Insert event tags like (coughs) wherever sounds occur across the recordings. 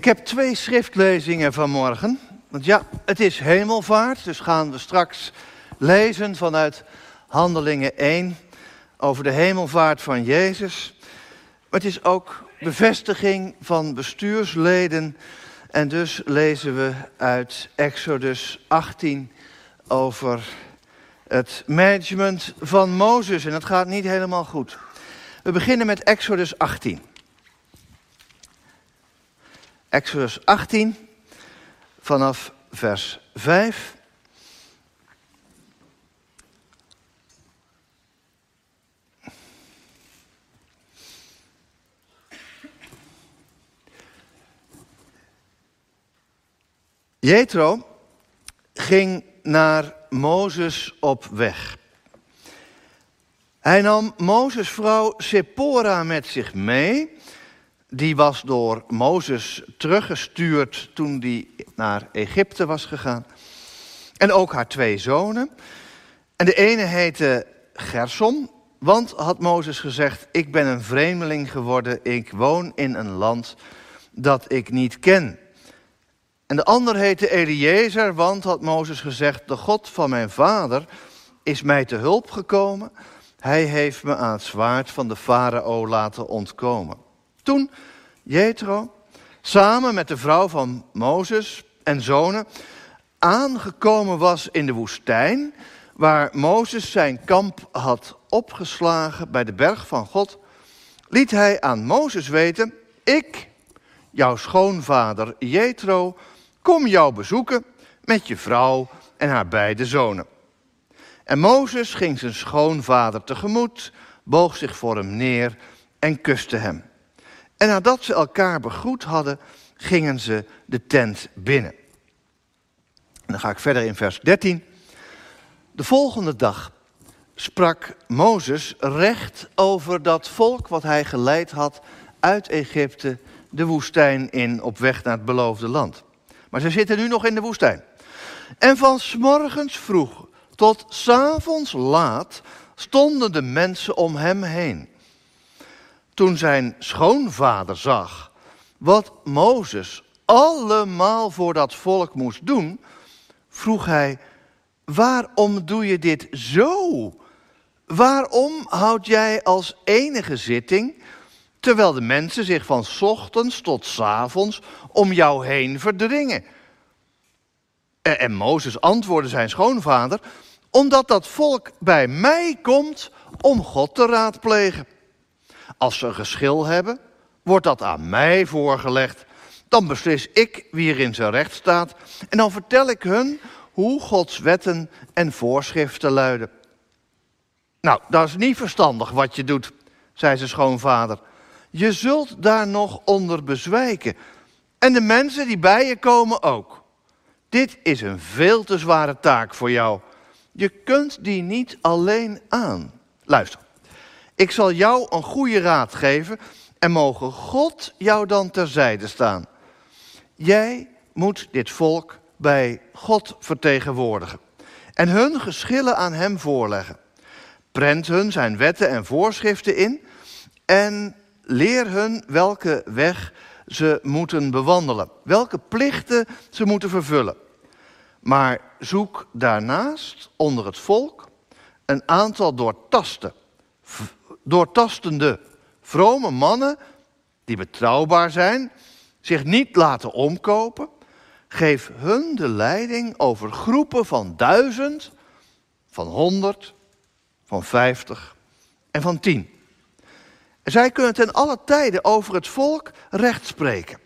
Ik heb twee schriftlezingen vanmorgen. Want ja, het is hemelvaart, dus gaan we straks lezen vanuit Handelingen 1 over de hemelvaart van Jezus. Maar het is ook bevestiging van bestuursleden. En dus lezen we uit Exodus 18 over het management van Mozes. En dat gaat niet helemaal goed. We beginnen met Exodus 18. Exodus 18 vanaf vers 5. Jethro ging naar Mozes op weg. Hij nam Mozes vrouw Sephora met zich mee. Die was door Mozes teruggestuurd toen hij naar Egypte was gegaan. En ook haar twee zonen. En de ene heette Gersom, want had Mozes gezegd: Ik ben een vreemdeling geworden, ik woon in een land dat ik niet ken. En de ander heette Eliezer, want had Mozes gezegd: De God van mijn vader is mij te hulp gekomen. Hij heeft me aan het zwaard van de farao laten ontkomen. Toen Jethro, samen met de vrouw van Mozes en zonen, aangekomen was in de woestijn, waar Mozes zijn kamp had opgeslagen bij de berg van God, liet hij aan Mozes weten: Ik, jouw schoonvader Jethro, kom jou bezoeken met je vrouw en haar beide zonen. En Mozes ging zijn schoonvader tegemoet, boog zich voor hem neer en kuste hem. En nadat ze elkaar begroet hadden, gingen ze de tent binnen. En dan ga ik verder in vers 13. De volgende dag sprak Mozes recht over dat volk wat hij geleid had uit Egypte de woestijn in op weg naar het beloofde land. Maar ze zitten nu nog in de woestijn. En van morgens vroeg tot s avonds laat stonden de mensen om hem heen. Toen zijn schoonvader zag wat Mozes allemaal voor dat volk moest doen, vroeg hij: Waarom doe je dit zo? Waarom houd jij als enige zitting, terwijl de mensen zich van ochtends tot avonds om jou heen verdringen? En, en Mozes antwoordde zijn schoonvader: Omdat dat volk bij mij komt om God te raadplegen. Als ze een geschil hebben, wordt dat aan mij voorgelegd. Dan beslis ik wie er in zijn recht staat. En dan vertel ik hun hoe Gods wetten en voorschriften luiden. Nou, dat is niet verstandig wat je doet, zei zijn schoonvader. Je zult daar nog onder bezwijken. En de mensen die bij je komen ook. Dit is een veel te zware taak voor jou. Je kunt die niet alleen aan. Luister. Ik zal jou een goede raad geven en mogen God jou dan terzijde staan. Jij moet dit volk bij God vertegenwoordigen en hun geschillen aan Hem voorleggen. Prent hun zijn wetten en voorschriften in en leer hun welke weg ze moeten bewandelen, welke plichten ze moeten vervullen. Maar zoek daarnaast onder het volk een aantal doortasten, doortastende, vrome mannen die betrouwbaar zijn, zich niet laten omkopen. Geef hun de leiding over groepen van duizend, van honderd, van vijftig en van tien. Zij kunnen ten alle tijden over het volk recht spreken.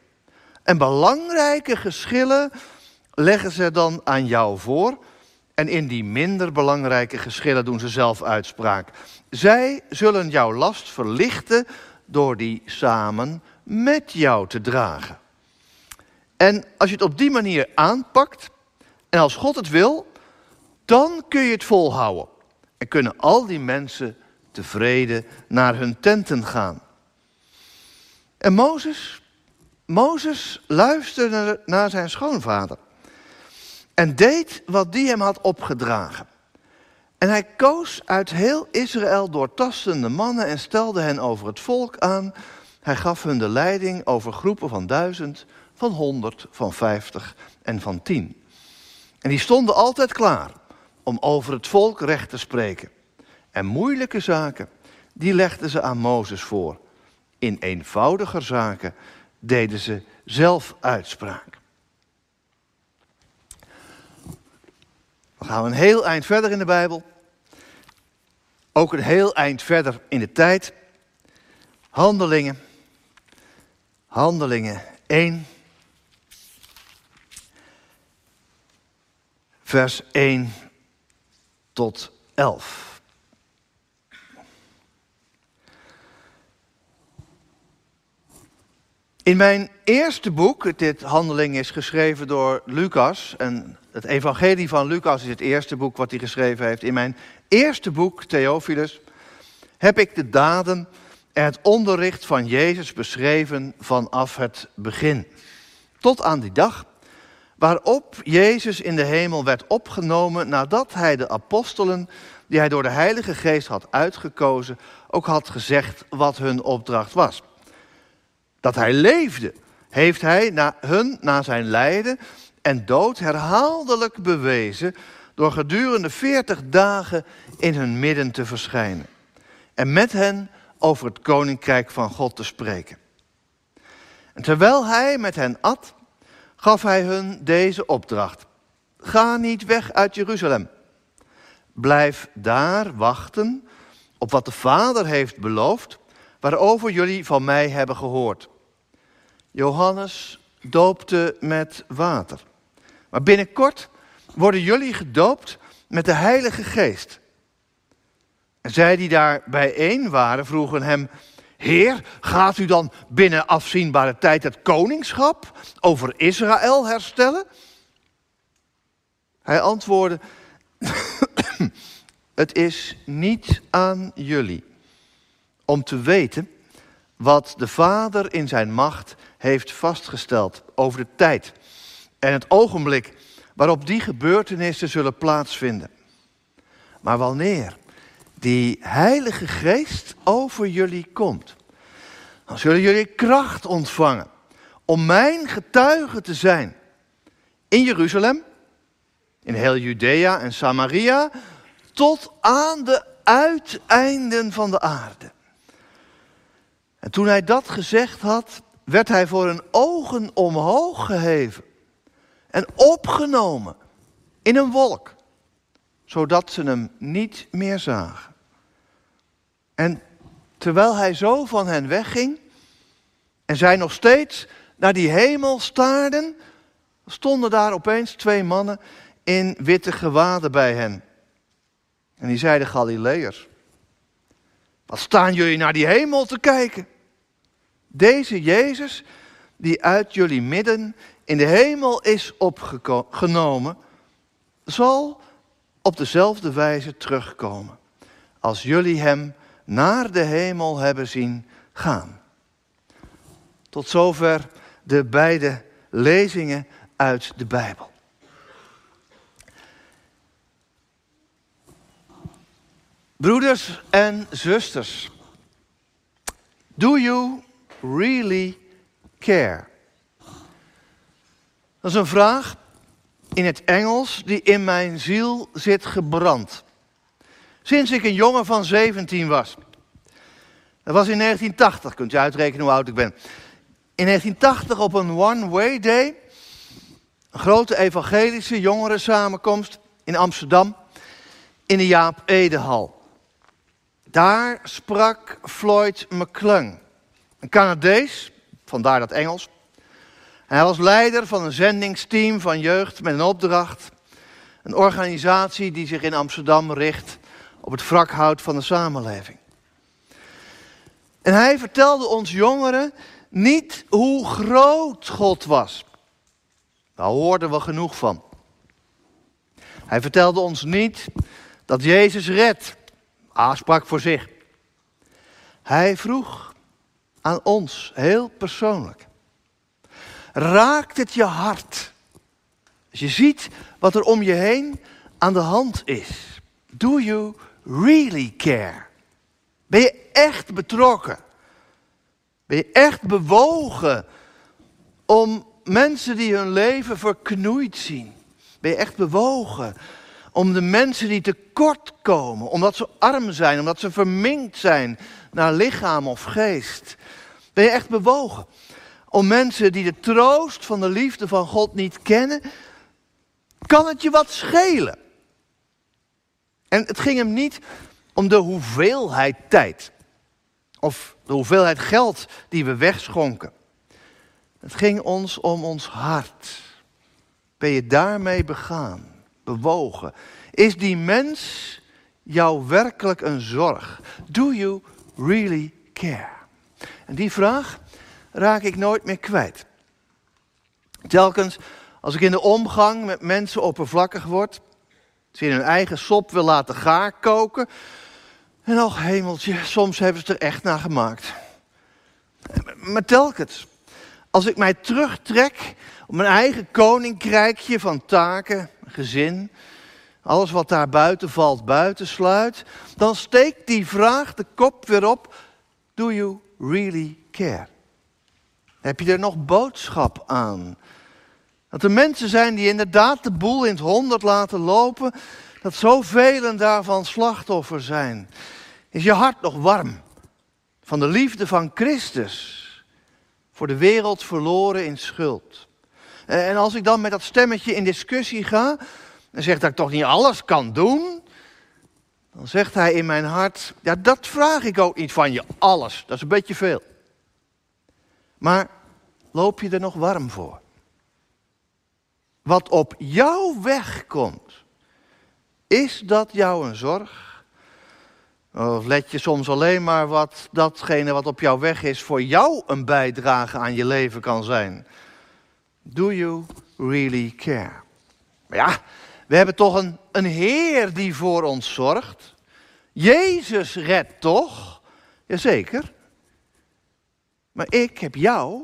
En belangrijke geschillen leggen ze dan aan jou voor. En in die minder belangrijke geschillen doen ze zelf uitspraak. Zij zullen jouw last verlichten door die samen met jou te dragen. En als je het op die manier aanpakt, en als God het wil, dan kun je het volhouden. En kunnen al die mensen tevreden naar hun tenten gaan. En Mozes, Mozes luisterde naar zijn schoonvader. En deed wat die hem had opgedragen. En hij koos uit heel Israël doortastende mannen en stelde hen over het volk aan. Hij gaf hun de leiding over groepen van duizend, van 100, van 50 en van 10. En die stonden altijd klaar om over het volk recht te spreken. En moeilijke zaken, die legden ze aan Mozes voor. In eenvoudiger zaken deden ze zelf uitspraak. Gaan we een heel eind verder in de Bijbel. Ook een heel eind verder in de tijd. Handelingen. Handelingen 1. Vers 1 tot 11. In mijn eerste boek, dit handeling is geschreven door Lucas. En het Evangelie van Lucas is het eerste boek wat hij geschreven heeft. In mijn eerste boek, Theophilus, heb ik de daden en het onderricht van Jezus beschreven vanaf het begin. Tot aan die dag waarop Jezus in de hemel werd opgenomen nadat hij de apostelen, die hij door de Heilige Geest had uitgekozen, ook had gezegd wat hun opdracht was. Dat hij leefde, heeft hij na hun na zijn lijden en dood herhaaldelijk bewezen door gedurende veertig dagen in hun midden te verschijnen en met hen over het koninkrijk van God te spreken. En terwijl hij met hen at, gaf hij hun deze opdracht. Ga niet weg uit Jeruzalem. Blijf daar wachten op wat de Vader heeft beloofd, waarover jullie van mij hebben gehoord. Johannes doopte met water. Maar binnenkort worden jullie gedoopt met de Heilige Geest. En zij die daar bijeen waren, vroegen hem: Heer, gaat u dan binnen afzienbare tijd het koningschap over Israël herstellen? Hij antwoordde: (clears throat) Het is niet aan jullie om te weten wat de Vader in zijn macht heeft vastgesteld over de tijd en het ogenblik waarop die gebeurtenissen zullen plaatsvinden. Maar wanneer die Heilige Geest over jullie komt, dan zullen jullie kracht ontvangen om mijn getuige te zijn in Jeruzalem, in heel Judea en Samaria, tot aan de uiteinden van de aarde. En toen hij dat gezegd had, werd hij voor hun ogen omhoog geheven en opgenomen in een wolk, zodat ze hem niet meer zagen. En terwijl hij zo van hen wegging en zij nog steeds naar die hemel staarden, stonden daar opeens twee mannen in witte gewaden bij hen. En die zeiden Galileërs, wat staan jullie naar die hemel te kijken? Deze Jezus, die uit jullie midden in de hemel is opgenomen, zal op dezelfde wijze terugkomen als jullie hem naar de hemel hebben zien gaan. Tot zover de beide lezingen uit de Bijbel. Broeders en zusters, do you really care? Dat is een vraag in het Engels die in mijn ziel zit gebrand. Sinds ik een jongen van 17 was. Dat was in 1980, kunt je uitrekenen hoe oud ik ben. In 1980 op een one-way day, een grote evangelische jongerensamenkomst in Amsterdam, in de Jaap Edehal. Daar sprak Floyd McClung, een Canadees, vandaar dat Engels. Hij was leider van een zendingsteam van jeugd met een opdracht. Een organisatie die zich in Amsterdam richt op het wrakhout van de samenleving. En hij vertelde ons jongeren niet hoe groot God was. Daar hoorden we genoeg van. Hij vertelde ons niet dat Jezus redt. Ah, sprak voor zich. Hij vroeg aan ons, heel persoonlijk. Raakt het je hart? Als je ziet wat er om je heen aan de hand is. Do you really care? Ben je echt betrokken? Ben je echt bewogen om mensen die hun leven verknoeid zien? Ben je echt bewogen om de mensen die tekort komen, omdat ze arm zijn, omdat ze verminkt zijn naar lichaam of geest? Ben je echt bewogen om mensen die de troost van de liefde van God niet kennen? Kan het je wat schelen? En het ging hem niet om de hoeveelheid tijd of de hoeveelheid geld die we wegschonken. Het ging ons om ons hart. Ben je daarmee begaan, bewogen? Is die mens jou werkelijk een zorg? Do you really care? En die vraag raak ik nooit meer kwijt. Telkens als ik in de omgang met mensen oppervlakkig word, ze in hun eigen sop wil laten gaar koken. En och hemeltje, soms hebben ze er echt naar gemaakt. Maar telkens, als ik mij terugtrek op mijn eigen koninkrijkje van taken, gezin, alles wat daar buiten valt, buitensluit, dan steekt die vraag de kop weer op: Do you really care? Heb je er nog boodschap aan? Dat er mensen zijn die inderdaad de boel in het honderd laten lopen, dat zoveel daarvan slachtoffer zijn. Is je hart nog warm van de liefde van Christus voor de wereld verloren in schuld? En als ik dan met dat stemmetje in discussie ga en zeg dat ik toch niet alles kan doen, dan zegt hij in mijn hart, ja dat vraag ik ook niet van je, alles, dat is een beetje veel. Maar loop je er nog warm voor? Wat op jouw weg komt, is dat jou een zorg? Of let je soms alleen maar wat datgene wat op jouw weg is voor jou een bijdrage aan je leven kan zijn? Do you really care? Ja, we hebben toch een, een Heer die voor ons zorgt. Jezus redt toch? Jazeker. Maar ik heb jou,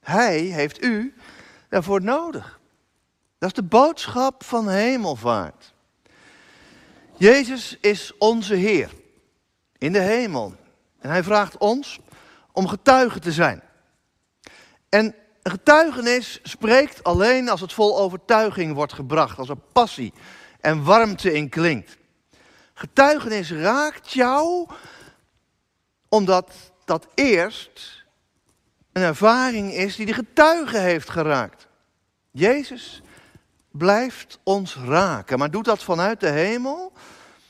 Hij heeft u daarvoor nodig. Dat is de boodschap van hemelvaart. Jezus is onze Heer in de hemel. En hij vraagt ons om getuige te zijn. En getuigenis spreekt alleen als het vol overtuiging wordt gebracht, als er passie en warmte in klinkt. Getuigenis raakt jou omdat dat eerst een ervaring is die de getuige heeft geraakt. Jezus blijft ons raken, maar doet dat vanuit de hemel.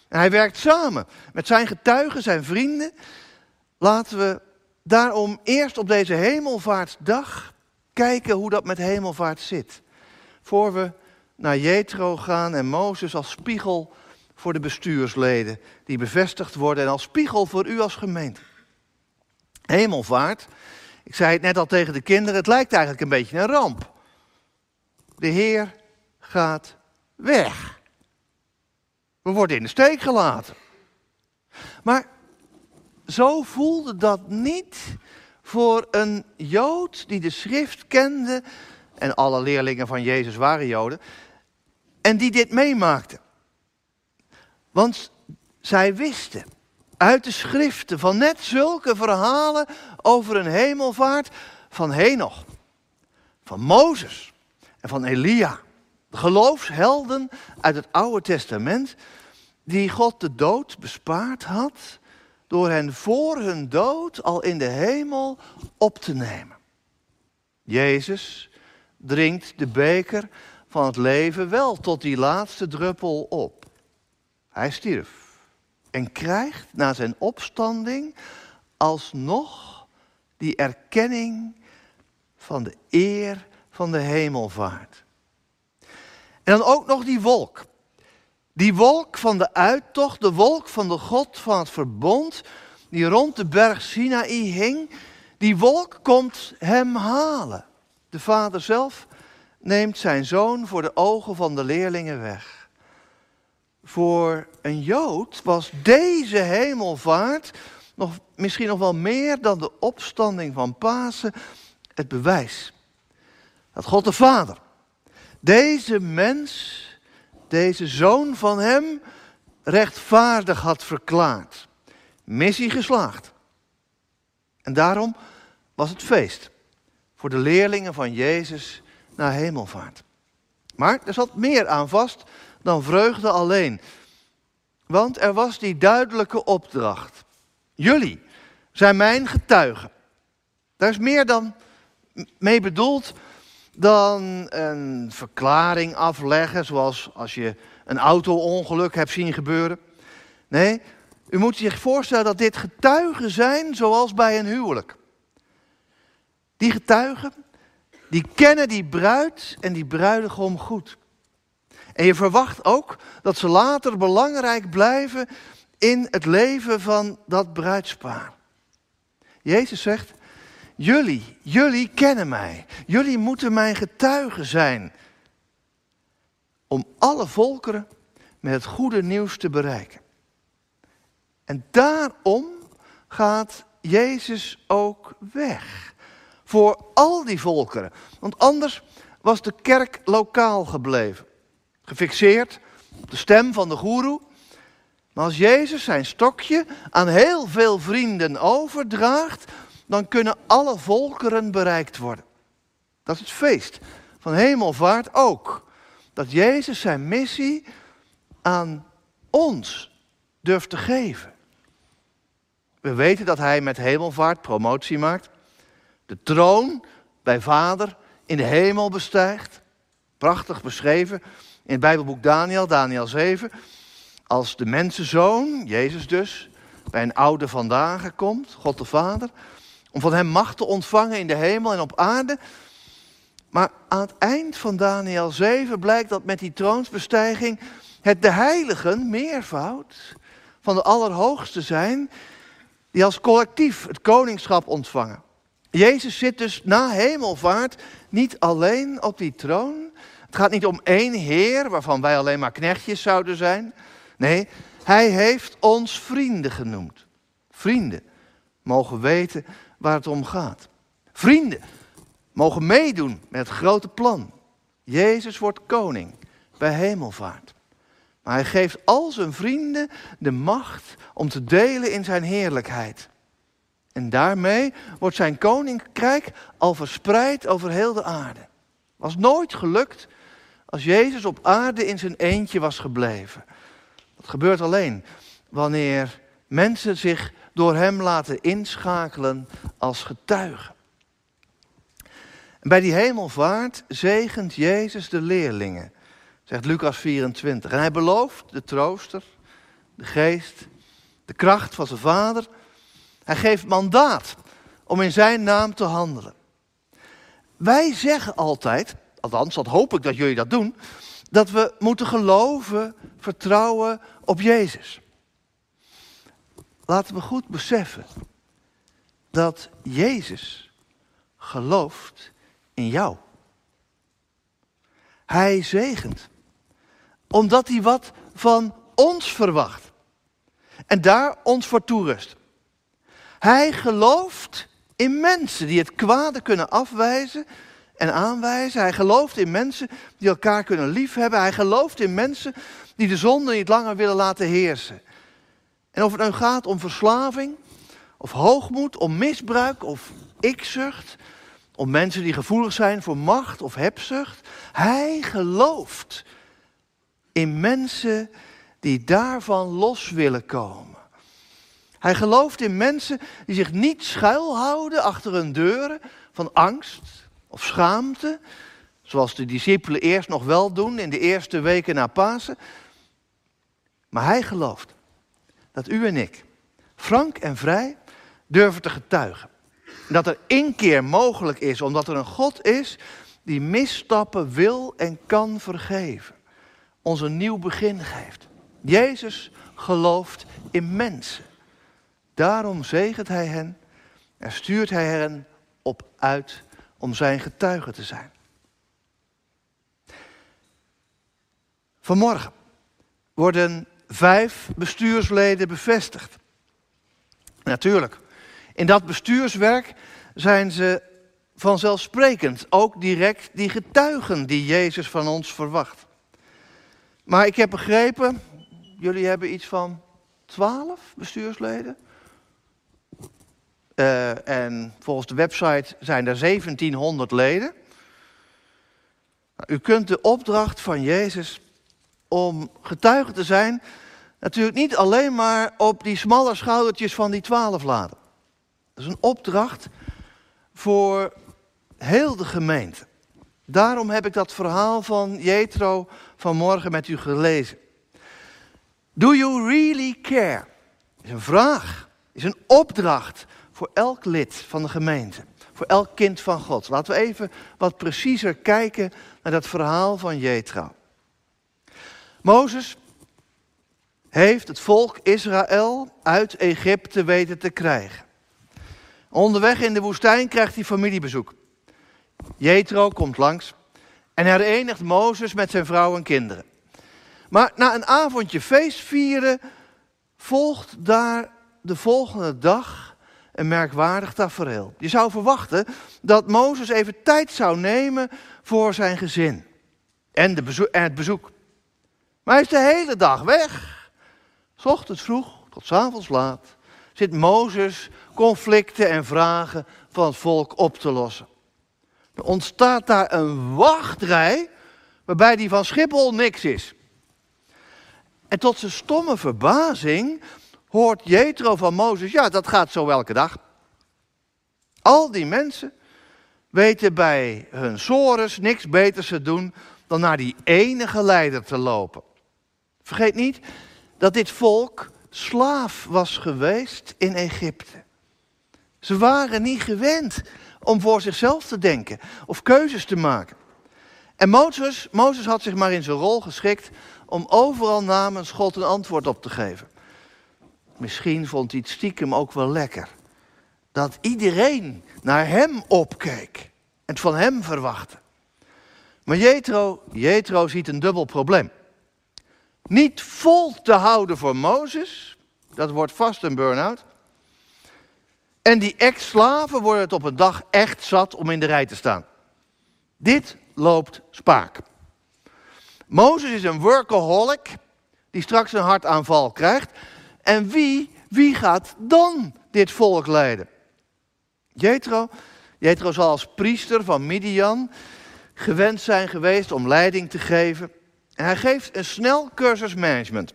En hij werkt samen met zijn getuigen, zijn vrienden. Laten we daarom eerst op deze hemelvaartsdag kijken hoe dat met hemelvaart zit. Voor we naar Jethro gaan en Mozes als spiegel voor de bestuursleden die bevestigd worden en als spiegel voor u als gemeente. Hemelvaart, ik zei het net al tegen de kinderen, het lijkt eigenlijk een beetje een ramp. De Heer gaat weg. We worden in de steek gelaten. Maar zo voelde dat niet voor een Jood die de schrift kende, en alle leerlingen van Jezus waren Joden, en die dit meemaakte. Want zij wisten uit de schriften van net zulke verhalen over een hemelvaart van Henoch, van Mozes en van Elia geloofshelden uit het Oude Testament, die God de dood bespaard had door hen voor hun dood al in de hemel op te nemen. Jezus drinkt de beker van het leven wel tot die laatste druppel op. Hij stierf en krijgt na zijn opstanding alsnog die erkenning van de eer van de hemelvaart. En dan ook nog die wolk. Die wolk van de uittocht, de wolk van de God van het verbond, die rond de berg Sinaï hing, die wolk komt hem halen. De vader zelf neemt zijn zoon voor de ogen van de leerlingen weg. Voor een Jood was deze hemelvaart nog, misschien nog wel meer dan de opstanding van Pasen het bewijs dat God de Vader deze mens, deze zoon van hem, rechtvaardig had verklaard. Missie geslaagd. En daarom was het feest. voor de leerlingen van Jezus naar hemelvaart. Maar er zat meer aan vast dan vreugde alleen. Want er was die duidelijke opdracht. Jullie zijn mijn getuigen. Daar is meer dan mee bedoeld dan een verklaring afleggen, zoals als je een auto-ongeluk hebt zien gebeuren. Nee, u moet zich voorstellen dat dit getuigen zijn zoals bij een huwelijk. Die getuigen, die kennen die bruid en die bruidegom goed. En je verwacht ook dat ze later belangrijk blijven in het leven van dat bruidspaar. Jezus zegt, jullie, jullie kennen mij. Jullie moeten mijn getuigen zijn. Om alle volkeren met het goede nieuws te bereiken. En daarom gaat Jezus ook weg. Voor al die volkeren. Want anders was de kerk lokaal gebleven. Gefixeerd op de stem van de goeroe. Maar als Jezus zijn stokje aan heel veel vrienden overdraagt, dan kunnen alle volkeren bereikt worden. Dat is het feest van hemelvaart ook. Dat Jezus zijn missie aan ons durft te geven. We weten dat hij met hemelvaart promotie maakt. De troon bij Vader in de hemel bestijgt. Prachtig beschreven in het Bijbelboek Daniel, Daniel 7. Als de mensenzoon, Jezus dus, bij een oude vandaag komt, God de Vader, om van hem macht te ontvangen in de hemel en op aarde. Maar aan het eind van Daniel 7 blijkt dat met die troonsbestijging het de heiligen, meervoud, van de Allerhoogste zijn, die als collectief het koningschap ontvangen. Jezus zit dus na hemelvaart niet alleen op die troon. Het gaat niet om één Heer, waarvan wij alleen maar knechtjes zouden zijn. Nee, Hij heeft ons vrienden genoemd. Vrienden mogen weten waar het om gaat. Vrienden mogen meedoen met het grote plan. Jezus wordt koning bij hemelvaart. Maar hij geeft al zijn vrienden de macht om te delen in zijn heerlijkheid. En daarmee wordt zijn koninkrijk al verspreid over heel de aarde. Was nooit gelukt als Jezus op aarde in zijn eentje was gebleven. Dat gebeurt alleen wanneer mensen zich door hem laten inschakelen als getuigen. En bij die hemelvaart zegent Jezus de leerlingen, zegt Lucas 24. En hij belooft de trooster, de geest, de kracht van zijn vader. Hij geeft mandaat om in zijn naam te handelen. Wij zeggen altijd, althans dat hoop ik dat jullie dat doen, dat we moeten geloven, vertrouwen op Jezus. Laten we goed beseffen dat Jezus gelooft in jou. Hij zegent, omdat hij wat van ons verwacht en daar ons voor toerust. Hij gelooft in mensen die het kwade kunnen afwijzen en aanwijzen. Hij gelooft in mensen die elkaar kunnen liefhebben. Hij gelooft in mensen die de zonde niet langer willen laten heersen. En of het nu gaat om verslaving, of hoogmoed, om misbruik, of ikzucht, om mensen die gevoelig zijn voor macht of hebzucht. Hij gelooft in mensen die daarvan los willen komen. Hij gelooft in mensen die zich niet schuilhouden achter hun deuren van angst of schaamte, zoals de discipelen eerst nog wel doen in de eerste weken na Pasen. Maar hij gelooft dat u en ik, frank en vrij, durven te getuigen. Dat er inkeer mogelijk is, omdat er een God is die misstappen wil en kan vergeven. Ons een nieuw begin geeft. Jezus gelooft in mensen. Daarom zegent hij hen en stuurt hij hen op uit om zijn getuige te zijn. Vanmorgen worden vijf bestuursleden bevestigd. Natuurlijk, in dat bestuurswerk zijn ze vanzelfsprekend ook direct die getuigen die Jezus van ons verwacht. Maar ik heb begrepen, jullie hebben iets van twaalf bestuursleden. Uh, en volgens de website zijn er 1700 leden. Nou, u kunt de opdracht van Jezus om getuige te zijn natuurlijk niet alleen maar op die smalle schoudertjes van die twaalf laten. Dat is een opdracht voor heel de gemeente. Daarom heb ik dat verhaal van Jethro vanmorgen met u gelezen. Do you really care? Is een vraag, is een opdracht voor elk lid van de gemeente, voor elk kind van God. Laten we even wat preciezer kijken naar dat verhaal van Jethro. Mozes heeft het volk Israël uit Egypte weten te krijgen. Onderweg in de woestijn krijgt hij familiebezoek. Jethro komt langs en herenigt Mozes met zijn vrouw en kinderen. Maar na een avondje feest vieren volgt daar de volgende dag een merkwaardig tafereel. Je zou verwachten dat Mozes even tijd zou nemen voor zijn gezin en, de en het bezoek. Maar hij is de hele dag weg. S ochtends vroeg tot s avonds laat zit Mozes conflicten en vragen van het volk op te lossen. Er ontstaat daar een wachtrij waarbij die van Schiphol niks is. En tot zijn stomme verbazing hoort Jethro van Mozes, ja, dat gaat zo elke dag. Al die mensen weten bij hun sores niks beters te doen dan naar die enige leider te lopen. Vergeet niet dat dit volk slaaf was geweest in Egypte. Ze waren niet gewend om voor zichzelf te denken of keuzes te maken. En Mozes, Mozes had zich maar in zijn rol geschikt om overal namens God een antwoord op te geven. Misschien vond hij het stiekem ook wel lekker. Dat iedereen naar hem opkeek en het van hem verwachtte. Maar Jethro, Jethro ziet een dubbel probleem. Niet vol te houden voor Mozes, dat wordt vast een burn-out. En die ex-slaven worden het op een dag echt zat om in de rij te staan. Dit loopt spaak. Mozes is een workaholic die straks een hartaanval krijgt. En wie, wie gaat dan dit volk leiden? Jethro, Jethro zal als priester van Midian gewend zijn geweest om leiding te geven. En hij geeft een snel cursus management.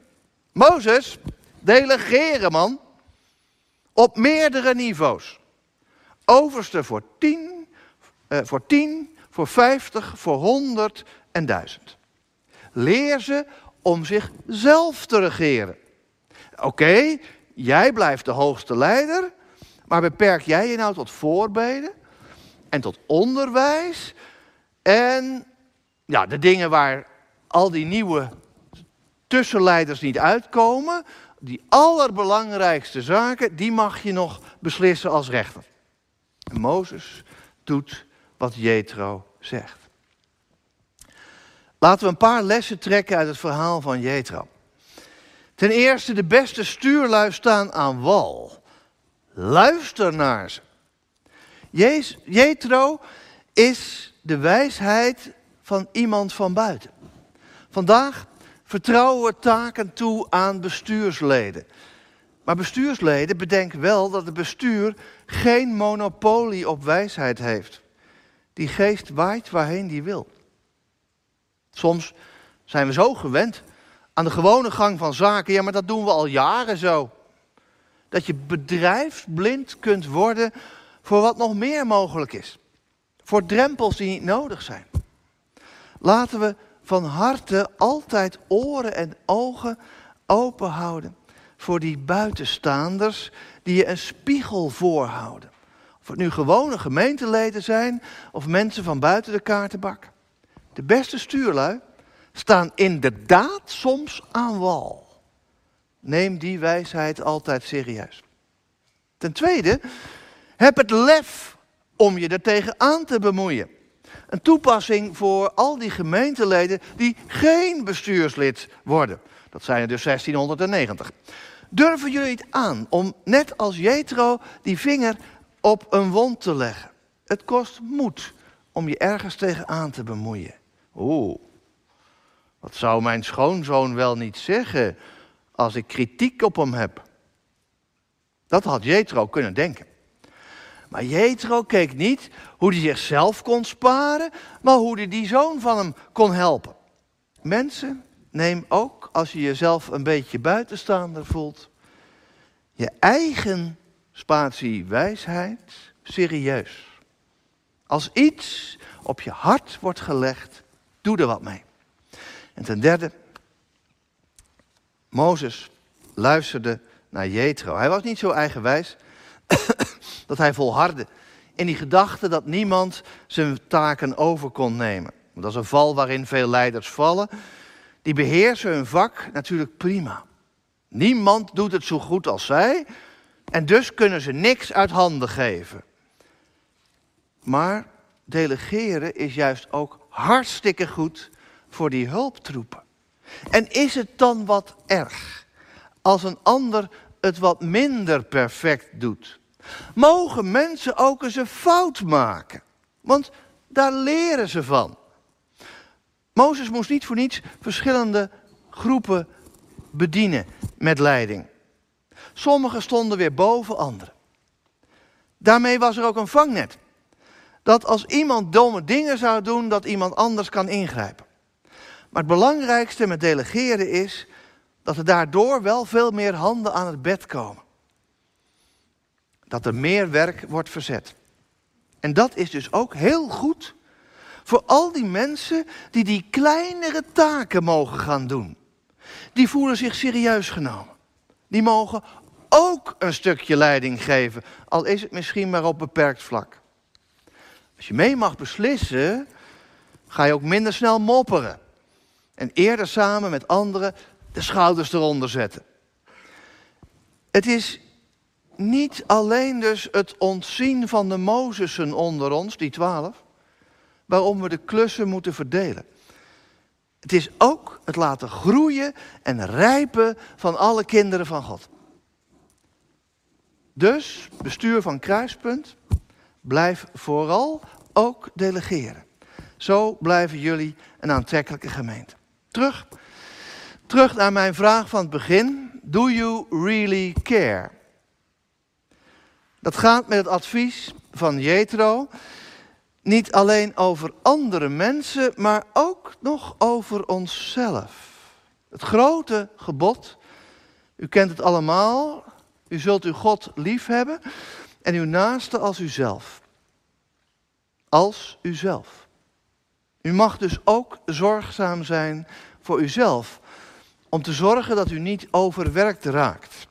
Mozes, delegeren man. Op meerdere niveaus. Overste voor 10, uh, voor 10, voor 50, voor 100 en 1000. Leer ze om zichzelf te regeren. Oké, jij blijft de hoogste leider, maar beperk jij je nou tot voorbeden en tot onderwijs en ja, de dingen waar al die nieuwe tussenleiders niet uitkomen, die allerbelangrijkste zaken, die mag je nog beslissen als rechter. Mozes doet wat Jethro zegt. Laten we een paar lessen trekken uit het verhaal van Jethro. Ten eerste, de beste stuurlui staan aan wal. Luister naar ze. Jethro is de wijsheid van iemand van buiten. Vandaag vertrouwen we taken toe aan bestuursleden. Maar bestuursleden bedenken wel dat het bestuur geen monopolie op wijsheid heeft. Die geest waait waarheen die wil. Soms zijn we zo gewend aan de gewone gang van zaken. Ja, maar dat doen we al jaren zo. Dat je bedrijfsblind kunt worden voor wat nog meer mogelijk is. Voor drempels die niet nodig zijn. Laten we van harte altijd oren en ogen open houden voor die buitenstaanders die je een spiegel voorhouden. Of het nu gewone gemeenteleden zijn of mensen van buiten de kaartenbak. De beste stuurlui staan inderdaad soms aan wal. Neem die wijsheid altijd serieus. Ten tweede, heb het lef om je er tegenaan te bemoeien. Een toepassing voor al die gemeenteleden die geen bestuurslid worden. Dat zijn er dus 1690. Durven jullie het aan om, net als Jetro, die vinger op een wond te leggen? Het kost moed om je ergens tegenaan te bemoeien. Oeh, wat zou mijn schoonzoon wel niet zeggen als ik kritiek op hem heb? Dat had Jetro kunnen denken. Maar Jethro keek niet hoe hij zichzelf kon sparen, maar hoe hij die zoon van hem kon helpen. Mensen, neem ook als je jezelf een beetje buitenstaander voelt, je eigen spatie wijsheid serieus. Als iets op je hart wordt gelegd, doe er wat mee. En ten derde, Mozes luisterde naar Jethro. Hij was niet zo eigenwijs (coughs) dat hij volhardde in die gedachte dat niemand zijn taken over kon nemen. Dat is een val waarin veel leiders vallen. Die beheersen hun vak natuurlijk prima. Niemand doet het zo goed als zij en dus kunnen ze niks uit handen geven. Maar delegeren is juist ook hartstikke goed voor die hulptroepen. En is het dan wat erg als een ander het wat minder perfect doet? Mogen mensen ook eens een fout maken? Want daar leren ze van. Mozes moest niet voor niets verschillende groepen bedienen met leiding. Sommigen stonden weer boven anderen. Daarmee was er ook een vangnet. Dat als iemand domme dingen zou doen, dat iemand anders kan ingrijpen. Maar het belangrijkste met delegeren is dat er daardoor wel veel meer handen aan het bed komen. Dat er meer werk wordt verzet. En dat is dus ook heel goed voor al die mensen die die kleinere taken mogen gaan doen. Die voelen zich serieus genomen. Die mogen ook een stukje leiding geven, al is het misschien maar op beperkt vlak. Als je mee mag beslissen, ga je ook minder snel mopperen. En eerder samen met anderen de schouders eronder zetten. Het is niet alleen dus het ontzien van de Mozessen onder ons, die twaalf, waarom we de klussen moeten verdelen. Het is ook het laten groeien en rijpen van alle kinderen van God. Dus, bestuur van Kruispunt, blijf vooral ook delegeren. Zo blijven jullie een aantrekkelijke gemeente. Terug, terug naar mijn vraag van het begin. Do you really care? Dat gaat met het advies van Jethro niet alleen over andere mensen, maar ook nog over onszelf. Het grote gebod, u kent het allemaal, u zult uw God lief hebben en uw naaste als uzelf. Als uzelf. U mag dus ook zorgzaam zijn voor uzelf, om te zorgen dat u niet overwerkt raakt,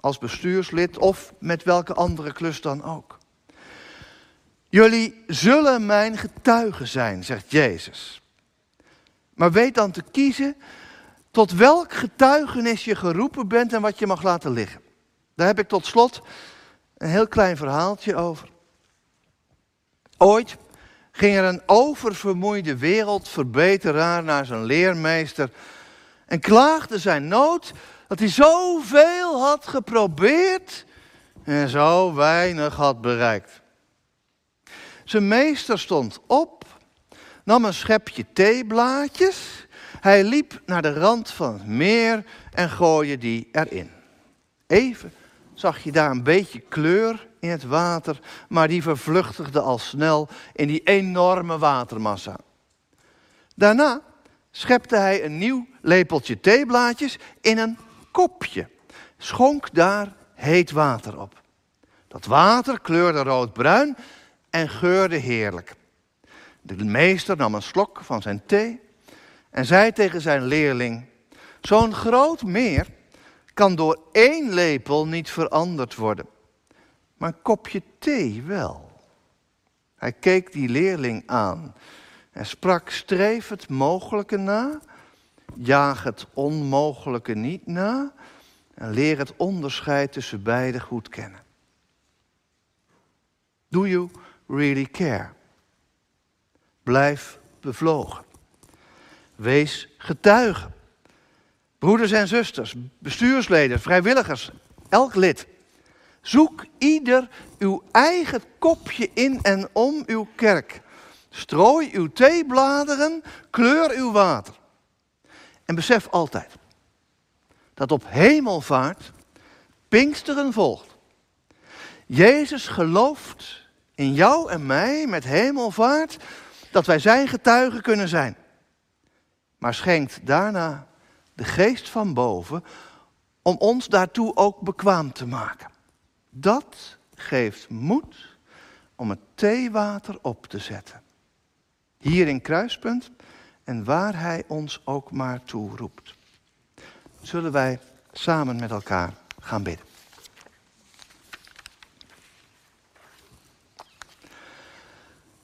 als bestuurslid of met welke andere klus dan ook. Jullie zullen mijn getuigen zijn, zegt Jezus. Maar weet dan te kiezen tot welk getuigenis je geroepen bent en wat je mag laten liggen. Daar heb ik tot slot een heel klein verhaaltje over. Ooit ging er een oververmoeide wereldverbeteraar naar zijn leermeester en klaagde zijn nood dat hij zoveel had geprobeerd en zo weinig had bereikt. Zijn meester stond op, nam een schepje theeblaadjes, hij liep naar de rand van het meer en gooide die erin. Even zag je daar een beetje kleur in het water, maar die vervluchtigde al snel in die enorme watermassa. Daarna schepte hij een nieuw lepeltje theeblaadjes in een kopje, schonk daar heet water op. Dat water kleurde roodbruin en geurde heerlijk. De meester nam een slok van zijn thee en zei tegen zijn leerling: Zo'n groot meer kan door één lepel niet veranderd worden, maar een kopje thee wel. Hij keek die leerling aan en sprak: Streef het mogelijke na, jaag het onmogelijke niet na en leer het onderscheid tussen beide goed kennen. Do you really care? Blijf bevlogen. Wees getuige. Broeders en zusters, bestuursleden, vrijwilligers, elk lid. Zoek ieder uw eigen kopje in en om uw kerk. Strooi uw theebladeren, kleur uw water. En besef altijd dat op hemelvaart Pinksteren volgt. Jezus gelooft in jou en mij met hemelvaart dat wij zijn getuigen kunnen zijn. Maar schenkt daarna de geest van boven om ons daartoe ook bekwaam te maken. Dat geeft moed om het theewater op te zetten. Hier in Kruispunt en waar Hij ons ook maar toe roept. Zullen wij samen met elkaar gaan bidden.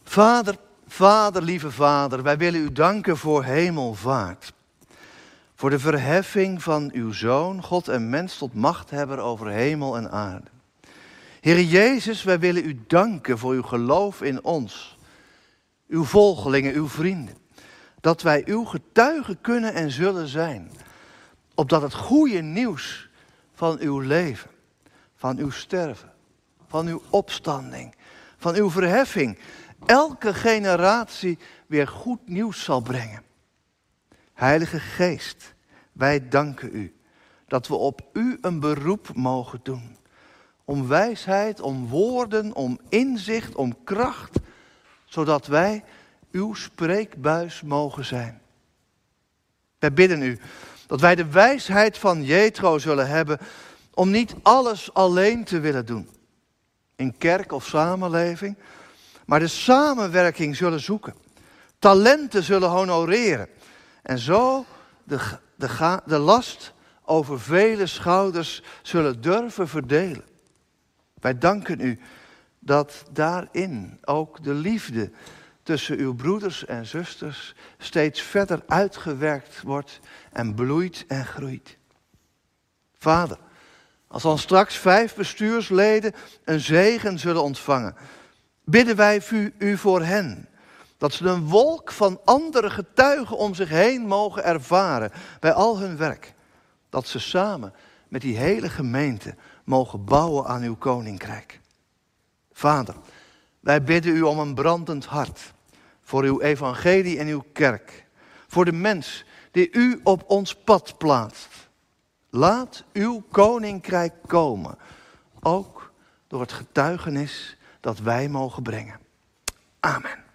Vader, Vader, lieve Vader, wij willen u danken voor hemelvaart. Voor de verheffing van uw Zoon, God en mens tot machthebber over hemel en aarde. Heer Jezus, wij willen u danken voor uw geloof in ons, uw volgelingen, uw vrienden. Dat wij uw getuigen kunnen en zullen zijn. Opdat het goede nieuws van uw leven, van uw sterven, van uw opstanding, van uw verheffing, elke generatie weer goed nieuws zal brengen. Heilige Geest, wij danken u dat we op u een beroep mogen doen. Om wijsheid, om woorden, om inzicht, om kracht, zodat wij uw spreekbuis mogen zijn. Wij bidden u dat wij de wijsheid van Jethro zullen hebben om niet alles alleen te willen doen. In kerk of samenleving, maar de samenwerking zullen zoeken. Talenten zullen honoreren. En zo de, de, de last over vele schouders zullen durven verdelen. Wij danken u dat daarin ook de liefde tussen uw broeders en zusters steeds verder uitgewerkt wordt en bloeit en groeit. Vader, als dan straks vijf bestuursleden een zegen zullen ontvangen, bidden wij u voor hen. Dat ze een wolk van andere getuigen om zich heen mogen ervaren bij al hun werk. Dat ze samen met die hele gemeente mogen bouwen aan uw koninkrijk. Vader, wij bidden u om een brandend hart voor uw evangelie en uw kerk. Voor de mens die u op ons pad plaatst. Laat uw koninkrijk komen, ook door het getuigenis dat wij mogen brengen. Amen.